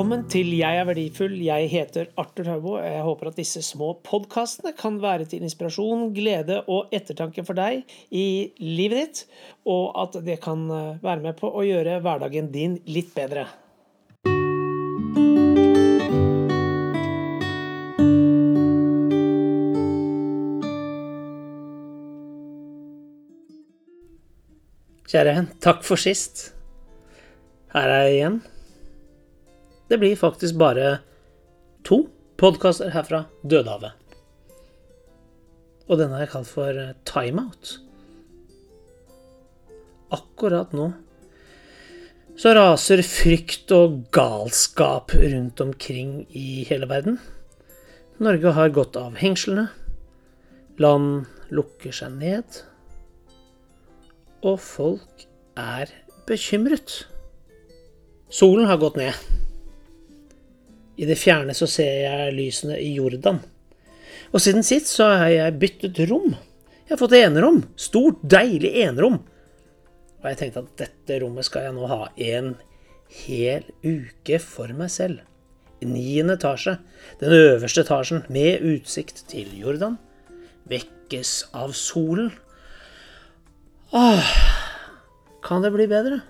Velkommen til Jeg er verdifull. Jeg heter Arthur Haubo. Jeg håper at disse små podkastene kan være til inspirasjon, glede og ettertanke for deg i livet ditt, og at det kan eh, være med på å gjøre hverdagen din litt bedre. Kjære, takk for sist. Her er jeg igjen. Det blir faktisk bare to podkaster herfra Dødehavet. Og denne har jeg kalt for eh, Timeout. Akkurat nå så raser frykt og galskap rundt omkring i hele verden. Norge har gått av hengslene. Land lukker seg ned. Og folk er bekymret. Solen har gått ned. I det fjerne så ser jeg lysene i Jordan. Og siden sist så har jeg byttet rom. Jeg har fått enerom. Stort, deilig enerom. Og jeg tenkte at dette rommet skal jeg nå ha en hel uke for meg selv. Niende etasje. Den øverste etasjen med utsikt til Jordan. Vekkes av solen. Åh, kan det bli bedre?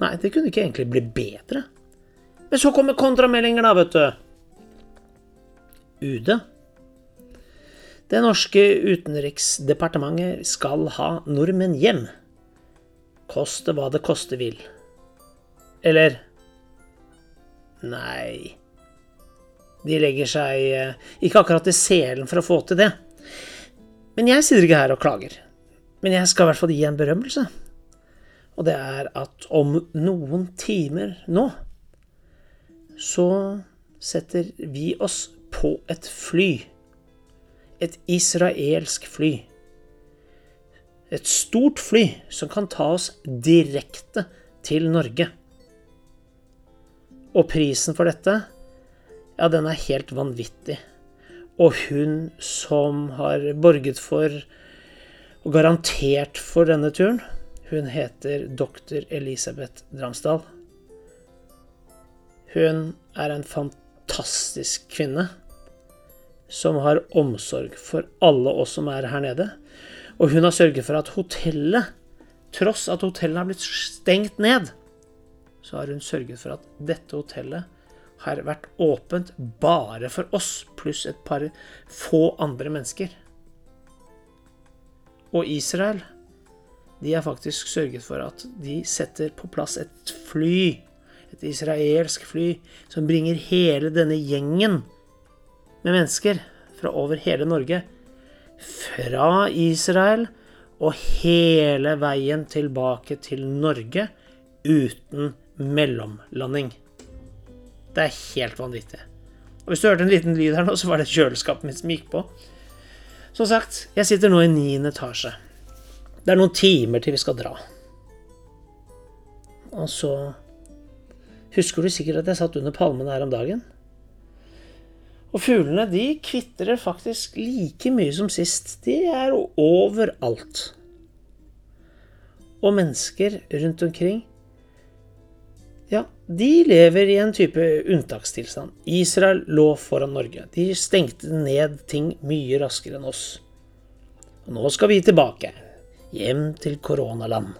Nei, det kunne ikke egentlig bli bedre. Men så kommer kontrameldinger, da, vet du. UD. Det norske utenriksdepartementet skal ha nordmenn hjem. Koste hva det koste vil. Eller Nei. De legger seg eh, ikke akkurat i selen for å få til det. Men jeg sitter ikke her og klager. Men jeg skal i hvert fall gi en berømmelse. Og det er at om noen timer nå så setter vi oss på et fly. Et israelsk fly. Et stort fly som kan ta oss direkte til Norge. Og prisen for dette, ja, den er helt vanvittig. Og hun som har borget for og garantert for denne turen, hun heter doktor Elisabeth Dramsdal. Hun er en fantastisk kvinne som har omsorg for alle oss som er her nede. Og hun har sørget for at hotellet, tross at hotellet har blitt stengt ned, så har hun sørget for at dette hotellet har vært åpent bare for oss, pluss et par få andre mennesker. Og Israel, de har faktisk sørget for at de setter på plass et fly et israelsk fly som bringer hele denne gjengen med mennesker fra over hele Norge fra Israel og hele veien tilbake til Norge uten mellomlanding. Det er helt vanvittig. Og Hvis du hørte en liten lyd her nå, så var det kjøleskapet mitt som gikk på. Som sagt, jeg sitter nå i niende etasje. Det er noen timer til vi skal dra. Og så Husker du sikkert at jeg satt under palmene her om dagen? Og fuglene de kvitrer faktisk like mye som sist. De er overalt. Og mennesker rundt omkring, ja, de lever i en type unntakstilstand. Israel lå foran Norge. De stengte ned ting mye raskere enn oss. Og nå skal vi tilbake. Hjem til koronaland.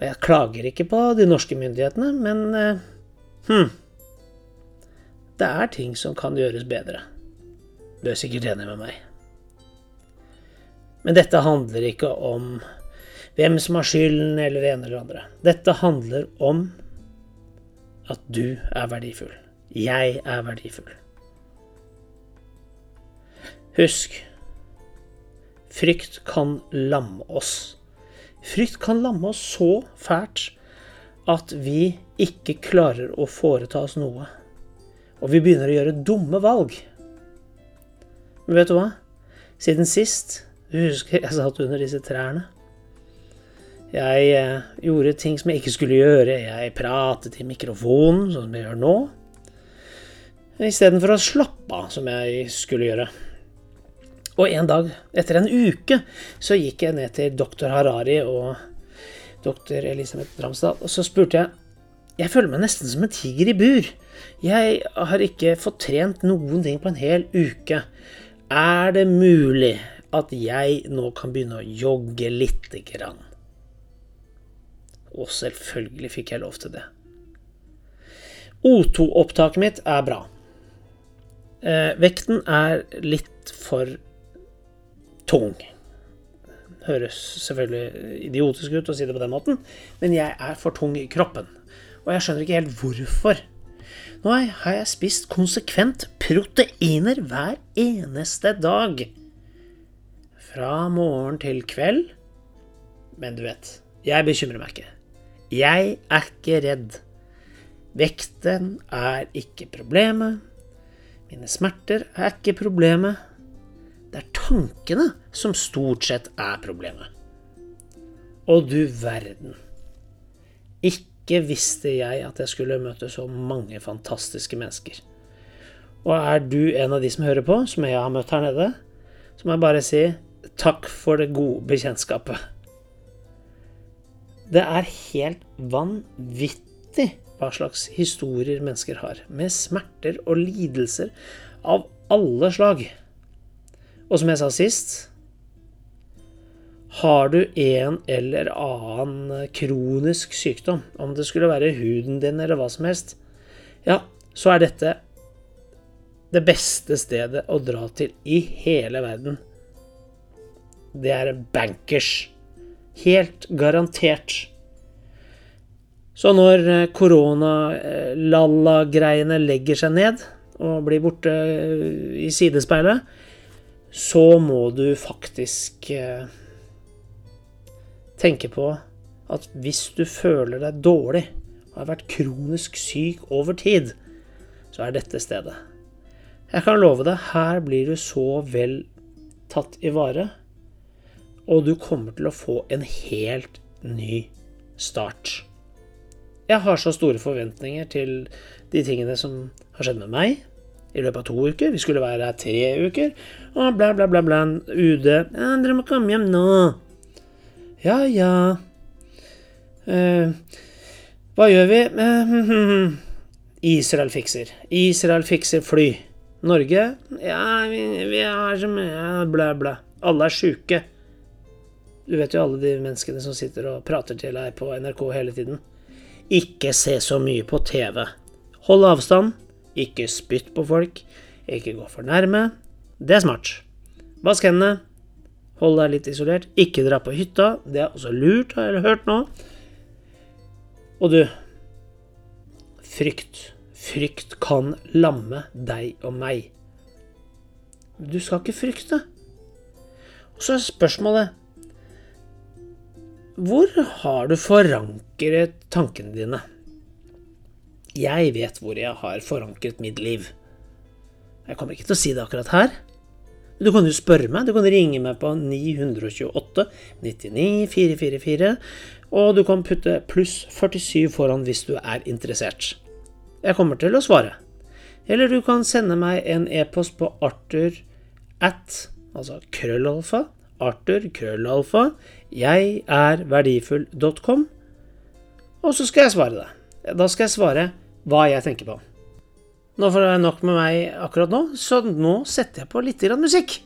Og jeg klager ikke på de norske myndighetene, men eh, hm, Det er ting som kan gjøres bedre. Du er sikkert enig med meg. Men dette handler ikke om hvem som har skylden, eller det ene eller andre. Dette handler om at du er verdifull. Jeg er verdifull. Husk, frykt kan lamme oss. Frykt kan lamme oss så fælt at vi ikke klarer å foreta oss noe. Og vi begynner å gjøre dumme valg. Men vet du hva? Siden sist Du husker jeg satt under disse trærne? Jeg eh, gjorde ting som jeg ikke skulle gjøre. Jeg pratet i mikrofonen, som jeg gjør nå. Istedenfor å slappe av, som jeg skulle gjøre. Og en dag, etter en uke, så gikk jeg ned til doktor Harari og doktor Elisabeth Dramsdal. Og så spurte jeg Jeg føler meg nesten som en tiger i bur. Jeg har ikke fått trent noen ting på en hel uke. Er det mulig at jeg nå kan begynne å jogge lite grann? Og selvfølgelig fikk jeg lov til det. O2-opptaket mitt er bra. Eh, vekten er litt for tung. Høres selvfølgelig idiotisk ut å si det på den måten, men jeg er for tung i kroppen. Og jeg skjønner ikke helt hvorfor. Nå har jeg spist konsekvent proteiner hver eneste dag. Fra morgen til kveld. Men du vet, jeg bekymrer meg ikke. Jeg er ikke redd. Vekten er ikke problemet. Mine smerter er ikke problemet. Det er tankene som stort sett er problemet. Og du verden. Ikke visste jeg at jeg skulle møte så mange fantastiske mennesker. Og er du en av de som hører på, som jeg har møtt her nede, så må jeg bare si takk for det gode bekjentskapet. Det er helt vanvittig hva slags historier mennesker har, med smerter og lidelser av alle slag. Og som jeg sa sist har du en eller annen kronisk sykdom, om det skulle være huden din eller hva som helst, ja, så er dette det beste stedet å dra til i hele verden. Det er bankers. Helt garantert. Så når eh, korona-lalla-greiene legger seg ned og blir borte eh, i sidespeilet, så må du faktisk eh, tenke på at hvis du føler deg dårlig og har vært kronisk syk over tid, så er dette stedet. Jeg kan love deg, her blir du så vel tatt i vare, og du kommer til å få en helt ny start. Jeg har så store forventninger til de tingene som har skjedd med meg i løpet av to uker. Vi skulle være her tre uker. Og bla, bla, bla, bla. UD ja, 'Dere må komme hjem nå.' Ja, ja. Uh, hva gjør vi? Uh, Israel fikser. Israel fikser fly. Norge? Ja, vi, vi har så mye Bla, bla. Alle er sjuke. Du vet jo alle de menneskene som sitter og prater til deg på NRK hele tiden. Ikke se så mye på TV. Hold avstand. Ikke spytt på folk. Ikke gå for nærme. Det er smart. Vask hendene. Hold deg litt isolert. Ikke dra på hytta. Det er også lurt, har jeg hørt nå. Og du Frykt. Frykt kan lamme deg og meg. Du skal ikke frykte. Og så er spørsmålet hvor har du forankret tankene dine? Jeg vet hvor jeg har forankret mitt liv. Jeg kommer ikke til å si det akkurat her. Du kan jo spørre meg. Du kan ringe meg på 928 99 444, og du kan putte pluss 47 foran hvis du er interessert. Jeg kommer til å svare. Eller du kan sende meg en e-post på arthur at, altså krøllalfa, Arthur, krøllalfa, jeg er verdifull.com, og så skal jeg svare deg. Da skal jeg svare hva jeg tenker på. Nå får det nok med meg akkurat nå, så nå setter jeg på litt musikk.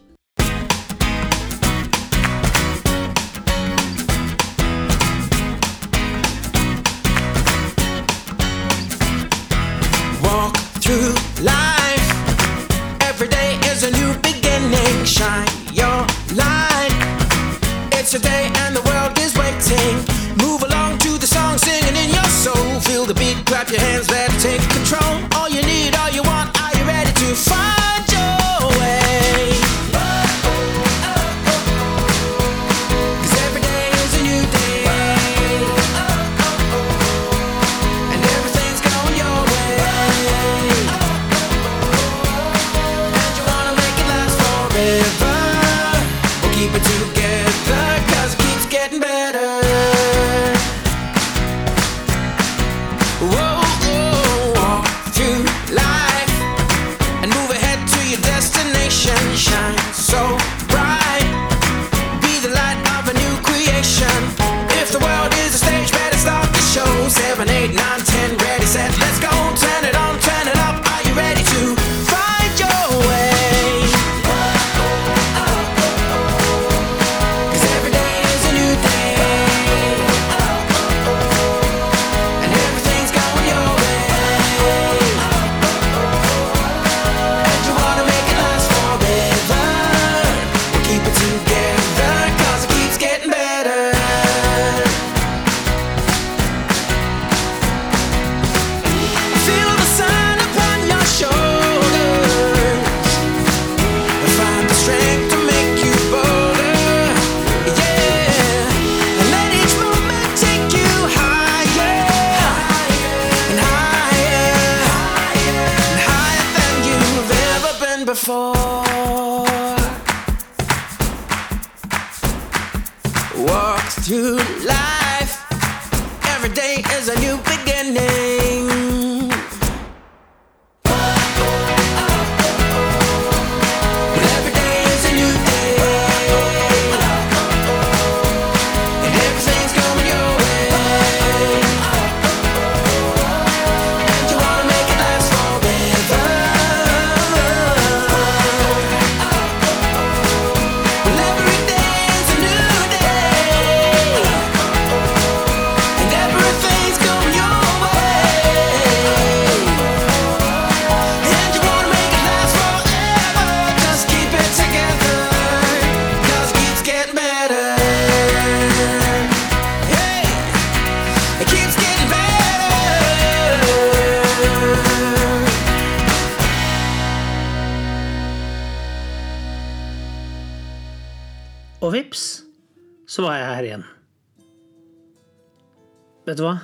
Vet du hva?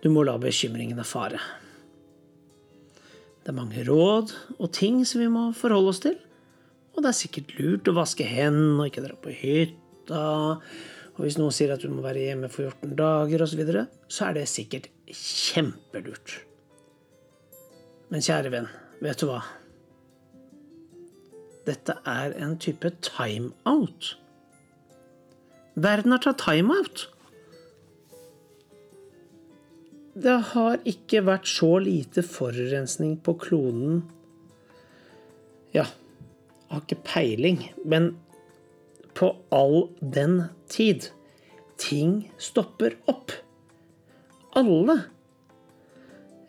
Du må la bekymringene fare. Det er mange råd og ting som vi må forholde oss til. Og det er sikkert lurt å vaske hendene og ikke dra på hytta. Og hvis noen sier at du må være hjemme for 14 dager osv., så, videre, så er det sikkert kjempelurt. Men kjære venn, vet du hva? Dette er en type timeout. Verden har tatt timeout. Det har ikke vært så lite forurensning på kloden Ja, jeg har ikke peiling, men på all den tid. Ting stopper opp. Alle.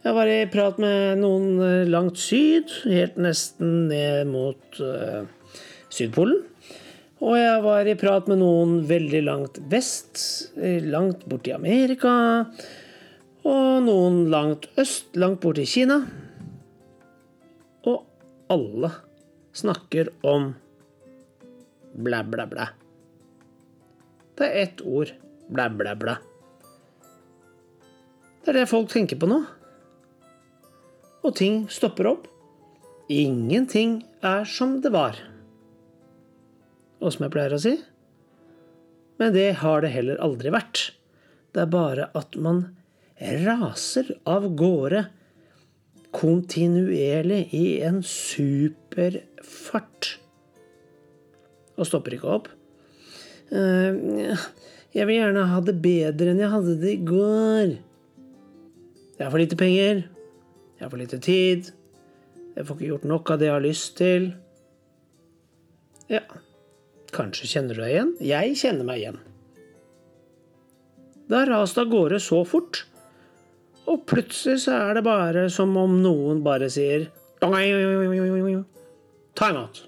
Jeg var i prat med noen eh, langt syd, helt nesten ned mot uh, Sydpolen. Og jeg var i prat med noen veldig langt vest, eh, langt borti Amerika. Og noen langt øst, langt borti Kina. Og alle snakker om blæ, blæ, blæ. Det er ett ord. Blæ, blæ, blæ. Det er det folk tenker på nå og ting stopper opp. Ingenting er som det var. Og som jeg pleier å si Men det har det heller aldri vært. Det er bare at man raser av gårde kontinuerlig i en superfart. Og stopper ikke opp. Eh, Jeg vil gjerne ha det bedre enn jeg hadde det i går. Jeg har for lite penger. Jeg har for lite tid. Jeg får ikke gjort nok av det jeg har lyst til. Ja, kanskje kjenner du deg igjen? Jeg kjenner meg igjen. Det har rast av gårde så fort, og plutselig så er det bare som om noen bare sier Timeout.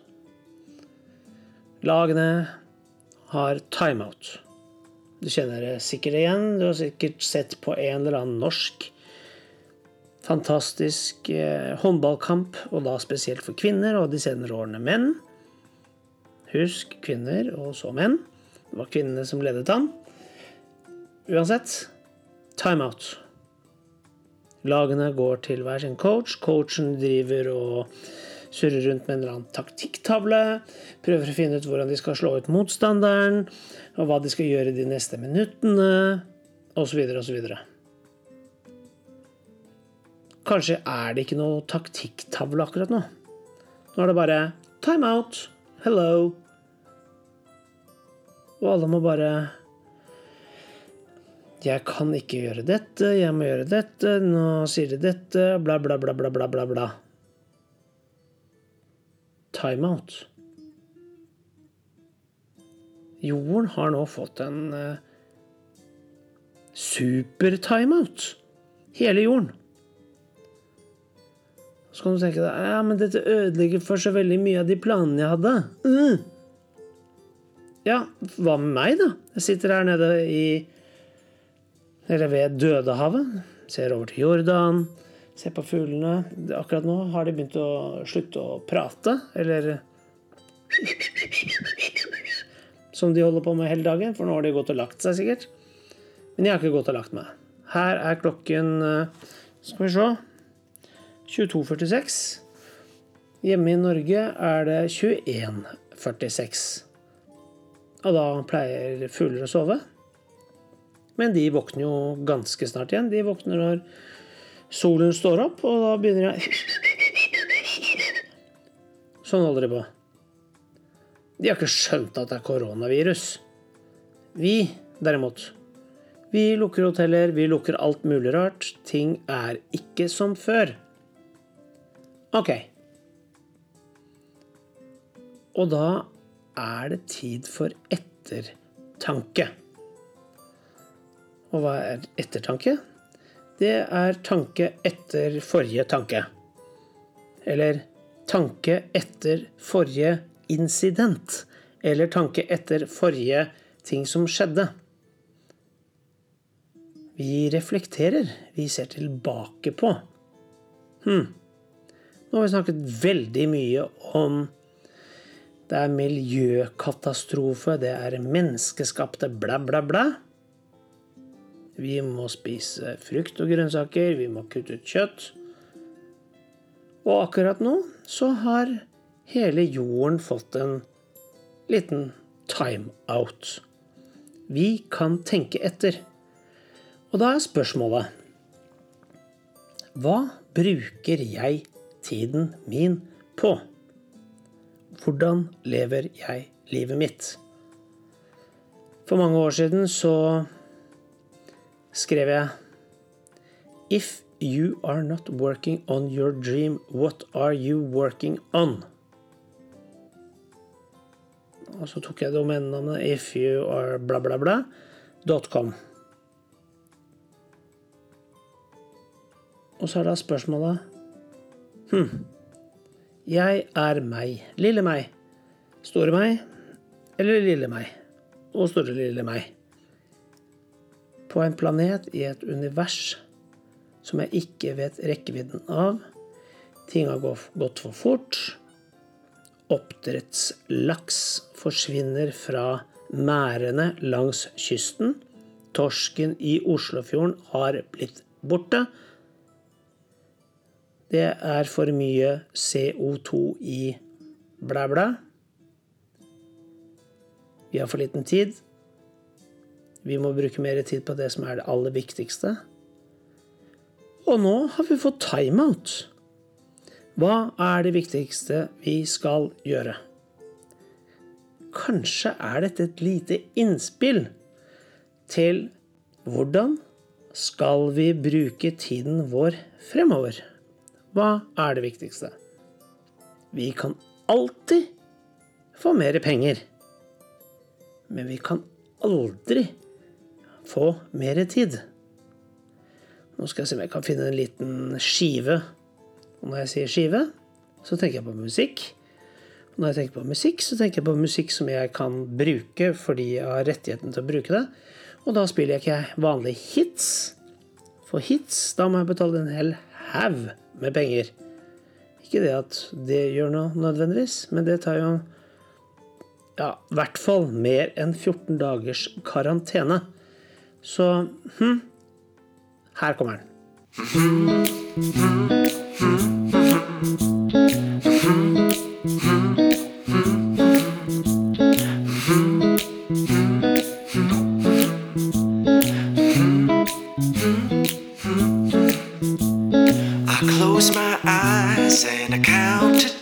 Lagene har timeout. Du kjenner det sikkert igjen. Du har sikkert sett på en eller annen norsk fantastisk eh, håndballkamp, og da spesielt for kvinner og de senere årene menn. Husk kvinner, og så menn. Det var kvinnene som ledet an. Uansett timeout. Lagene går til hver sin coach. Coachen driver og surrer rundt med en eller annen taktikktavle. Prøver å finne ut hvordan de skal slå ut motstanderen, og hva de skal gjøre de neste minuttene, osv., osv. Kanskje er det ikke noe taktikktavle akkurat nå. Nå er det bare time out, hello. Og alle må bare Jeg kan ikke gjøre dette, jeg må gjøre dette, nå sier de dette, bla, bla, bla, bla, bla, bla. bla. Time out. Jorden har nå fått en uh, super-timeout. Hele jorden. Så kan du tenke deg ja, men dette ødelegger for så veldig mye av de planene jeg hadde. Mm. Ja, hva med meg, da? Jeg sitter her nede i Eller ved Dødehavet. Ser over til Jordan. Ser på fuglene. Akkurat nå har de begynt å slutte å prate. Eller Som de holder på med hele dagen, for nå har de gått og lagt seg, sikkert. Men jeg har ikke gått og lagt meg. Her er klokken eh, Skal vi se 22.46. Hjemme i Norge er det 21.46. Og da pleier fugler å sove. Men de våkner jo ganske snart igjen. De våkner når solen står opp, og da begynner de Sånn holder de på. De har ikke skjønt at det er koronavirus. Vi, derimot, vi lukker hoteller, vi lukker alt mulig rart. Ting er ikke som før. Ok. Og da er det tid for ettertanke. Og hva er ettertanke? Det er tanke etter forrige tanke. Eller tanke etter forrige incident. Eller tanke etter forrige ting som skjedde. Vi reflekterer. Vi ser tilbake på. Hm. Nå har vi snakket veldig mye om det er miljøkatastrofe, det er menneskeskapte bla, bla, bla. Vi må spise frukt og grønnsaker, vi må kutte ut kjøtt. Og akkurat nå så har hele jorden fått en liten time-out. Vi kan tenke etter. Og da er spørsmålet Hva bruker jeg tiden min på? Hvordan lever jeg livet mitt? For mange år siden så skrev jeg If you are not working on your dream, what are you working on? Og så tok jeg domenenavnet if you are bla, bla, bla dot com. Og så er da spørsmålet Hm. Jeg er meg. Lille meg. Store meg. Eller lille meg. Og store lille meg. På en planet i et univers som jeg ikke vet rekkevidden av. Ting har gått for fort. Oppdrettslaks forsvinner fra merdene langs kysten. Torsken i Oslofjorden har blitt borte. Det er for mye CO2 i blæ, blæ. Vi har for liten tid. Vi må bruke mer tid på det som er det aller viktigste. Og nå har vi fått timeout. Hva er det viktigste vi skal gjøre? Kanskje er dette et lite innspill til hvordan skal vi bruke tiden vår fremover? Hva er det viktigste? Vi kan alltid få mer penger. Men vi kan aldri få mer tid. Nå skal jeg se om jeg kan finne en liten skive. Og når jeg sier skive, så tenker jeg på musikk. Og når jeg tenker på musikk, så tenker jeg på musikk som jeg kan bruke fordi jeg har rettigheten til å bruke det. Og da spiller jeg ikke vanlige hits. For hits, da må jeg betale en hel haug med penger. Ikke det at det gjør noe nødvendigvis, men det tar jo ja, i hvert fall mer enn 14 dagers karantene. Så hm, her kommer den. I close my eyes and I count to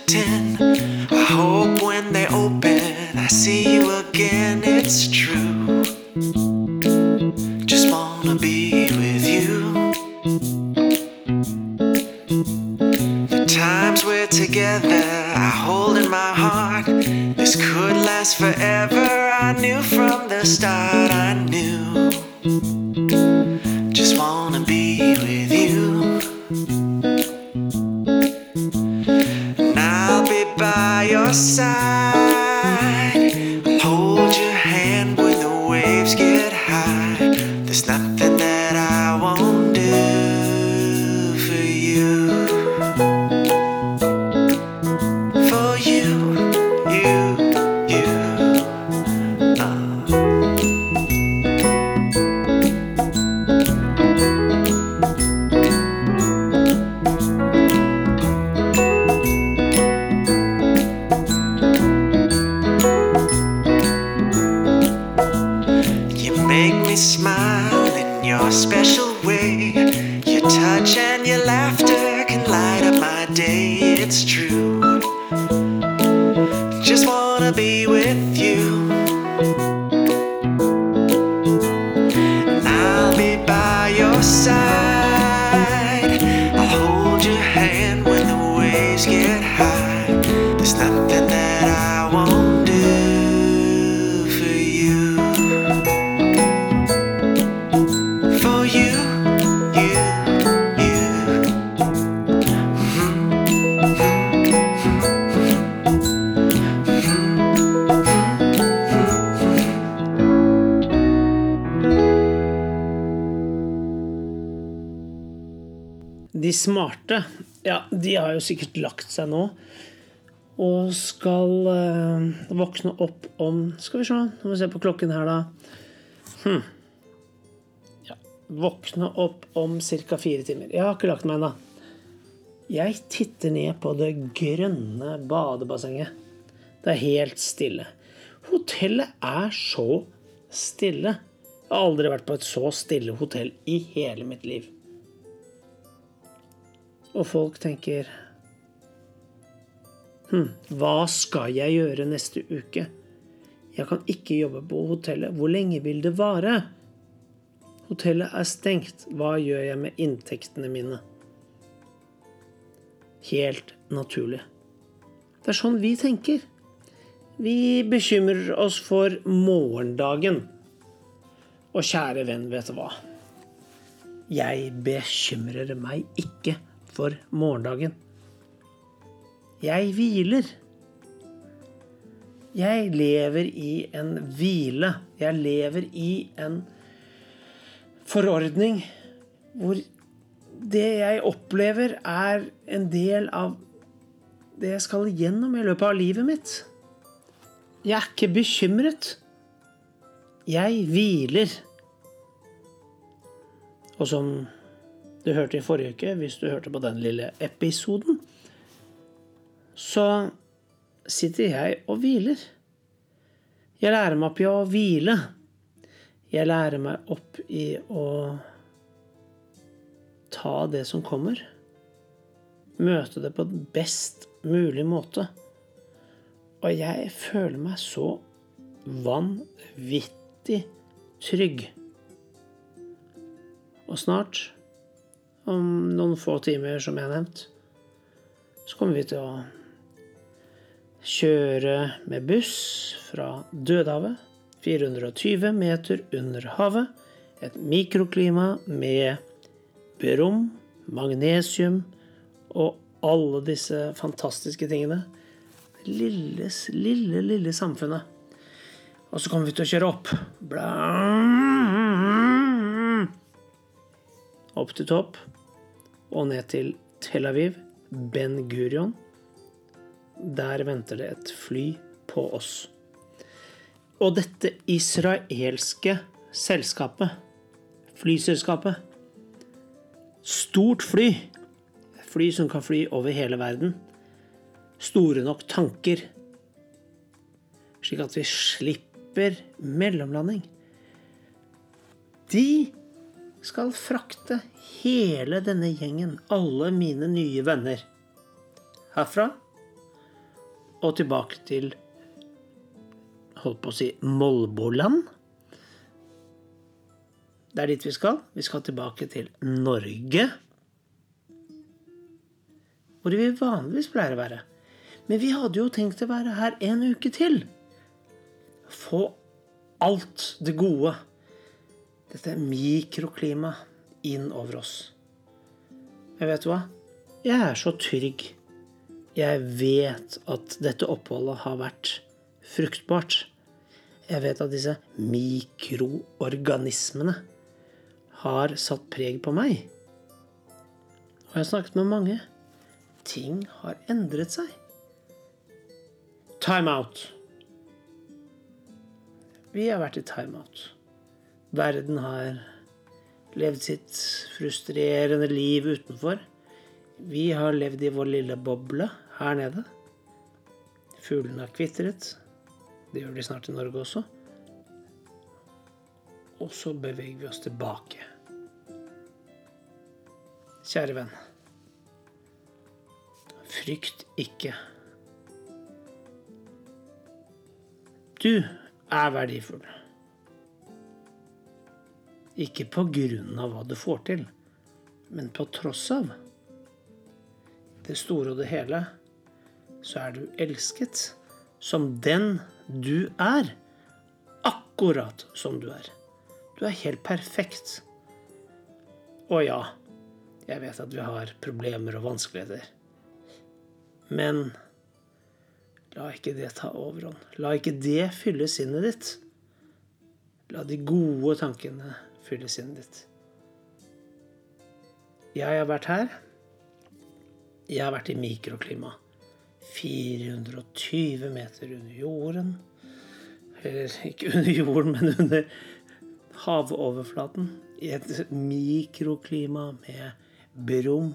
De smarte, ja, de har jo sikkert lagt seg nå. Og skal eh, våkne opp om Skal vi se, nå må vi se på klokken her, da. Hm. Ja, våkne opp om ca. fire timer. Jeg har ikke lagt meg ennå. Jeg titter ned på det grønne badebassenget. Det er helt stille. Hotellet er så stille. Jeg har aldri vært på et så stille hotell i hele mitt liv. Og folk tenker Hm, hva skal jeg gjøre neste uke? Jeg kan ikke jobbe på hotellet. Hvor lenge vil det vare? Hotellet er stengt. Hva gjør jeg med inntektene mine? Helt naturlig. Det er sånn vi tenker. Vi bekymrer oss for morgendagen. Og kjære venn, vet du hva? Jeg bekymrer meg ikke for morgendagen. Jeg hviler. Jeg lever i en hvile. Jeg lever i en forordning hvor det jeg opplever, er en del av det jeg skal igjennom i løpet av livet mitt. Jeg er ikke bekymret. Jeg hviler. Og som du hørte i forrige uke, hvis du hørte på den lille episoden, så sitter jeg og hviler. Jeg lærer meg opp i å hvile. Jeg lærer meg opp i å ta det som kommer. Møte det på best mulig måte. Og jeg føler meg så vanvittig trygg. Og snart, om noen få timer, som jeg har nevnt, så kommer vi til å kjøre med buss fra Dødehavet, 420 meter under havet, et mikroklima med brom, magnesium og alle disse fantastiske tingene. Lille, lille, lille samfunnet. Og så kommer vi til å kjøre opp. Bla opp til topp og ned til Tel Aviv, Ben Gurion. Der venter det et fly på oss. Og dette israelske selskapet, flyselskapet Stort fly. Fly som kan fly over hele verden. Store nok tanker. Slik at vi slipper mellomlanding. De skal frakte hele denne gjengen, alle mine nye venner, herfra og tilbake til holdt på å si Molboland. Det er dit vi skal. Vi skal tilbake til Norge. Hvor vi vanligvis pleier å være. Men vi hadde jo tenkt å være her en uke til. Få alt det gode, dette mikroklimaet, inn over oss. Men vet du hva? Jeg er så trygg. Jeg vet at dette oppholdet har vært fruktbart. Jeg vet at disse mikroorganismene har satt preg på meg. Og jeg har snakket med mange. Ting har endret seg. Time out. Vi har vært i timeout. Verden har levd sitt frustrerende liv utenfor. Vi har levd i vår lille boble her nede. Fuglene har kvitret. Det gjør de snart i Norge også. Og så beveger vi oss tilbake. Kjære venn. Frykt ikke. Du er verdifull. Ikke på grunn av hva du får til, men på tross av. Det store og det hele, så er du elsket som den du er. Akkurat som du er. Du er helt perfekt. Og ja, jeg vet at vi har problemer og vanskeligheter. Men la ikke det ta overhånd. La ikke det fylle sinnet ditt. La de gode tankene fylle sinnet ditt. Jeg har vært her. Jeg har vært i mikroklima. 420 meter under jorden. Eller ikke under jorden, men under havoverflaten. I et mikroklima med brom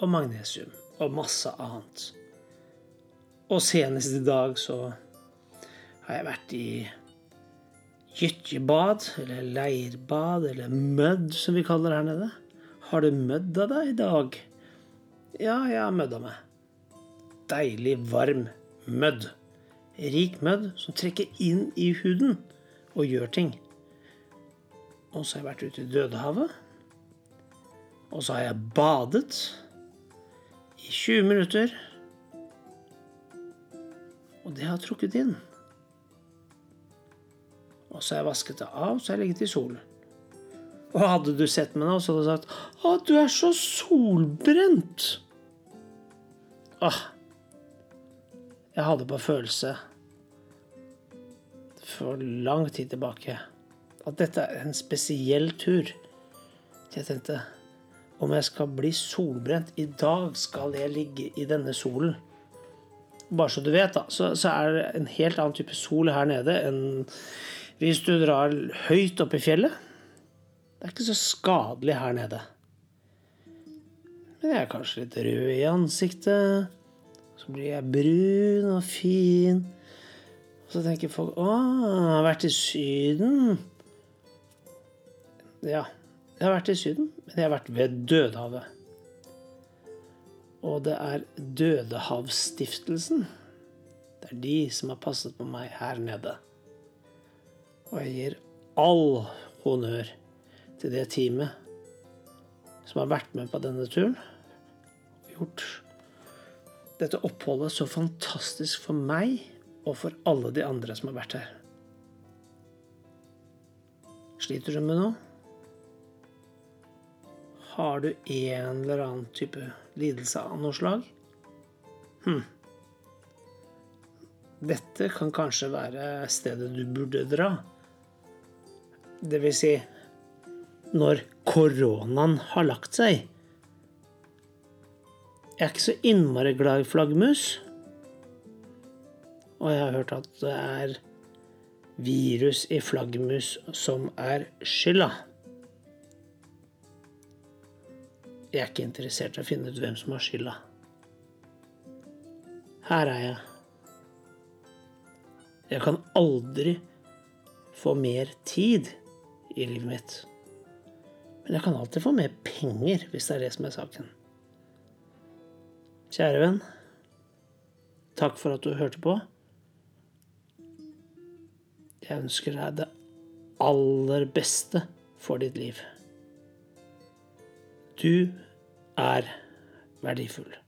og magnesium og masse annet. Og senest i dag så har jeg vært i gytjebad, eller leirbad, eller mødd, som vi kaller det her nede. Har du mødda deg i dag? Ja, jeg har mødda meg. Deilig, varm mødd. Rik mødd som trekker inn i huden og gjør ting. Og så har jeg vært ute i Dødehavet. Og så har jeg badet i 20 minutter. Og det har trukket inn. Så har jeg vasket det av, så har jeg ligget i solen. Og hadde du sett meg nå, så hadde du sagt 'Å, du er så solbrent'. Åh. Jeg hadde på følelse for lang tid tilbake at dette er en spesiell tur. Jeg tenkte om jeg skal bli solbrent I dag skal jeg ligge i denne solen. Bare så du vet, da, så, så er det en helt annen type sol her nede enn hvis du drar høyt opp i fjellet. Det er ikke så skadelig her nede. Men jeg er kanskje litt rød i ansiktet. Så blir jeg brun og fin. Og så tenker folk 'Å, jeg har vært i Syden'. Ja, jeg har vært i Syden, men jeg har vært ved Dødehavet. Og det er Dødehavsstiftelsen. Det er de som har passet på meg her nede. Og jeg gir all honnør til det teamet som har vært med på denne turen. Og gjort dette oppholdet så fantastisk for meg og for alle de andre som har vært her. Sliter du med noe? Har du en eller annen type lidelse av noe slag? Hm. Dette kan kanskje være stedet du burde dra. Det vil si når koronaen har lagt seg. Jeg er ikke så innmari glad i flaggermus. Og jeg har hørt at det er virus i flaggermus som er skylda. Jeg er ikke interessert i å finne ut hvem som har skylda. Her er jeg. Jeg kan aldri få mer tid i livet mitt. Men jeg kan alltid få mer penger, hvis det er det som er saken. Kjære venn. Takk for at du hørte på. Jeg ønsker deg det aller beste for ditt liv. Du er verdifull.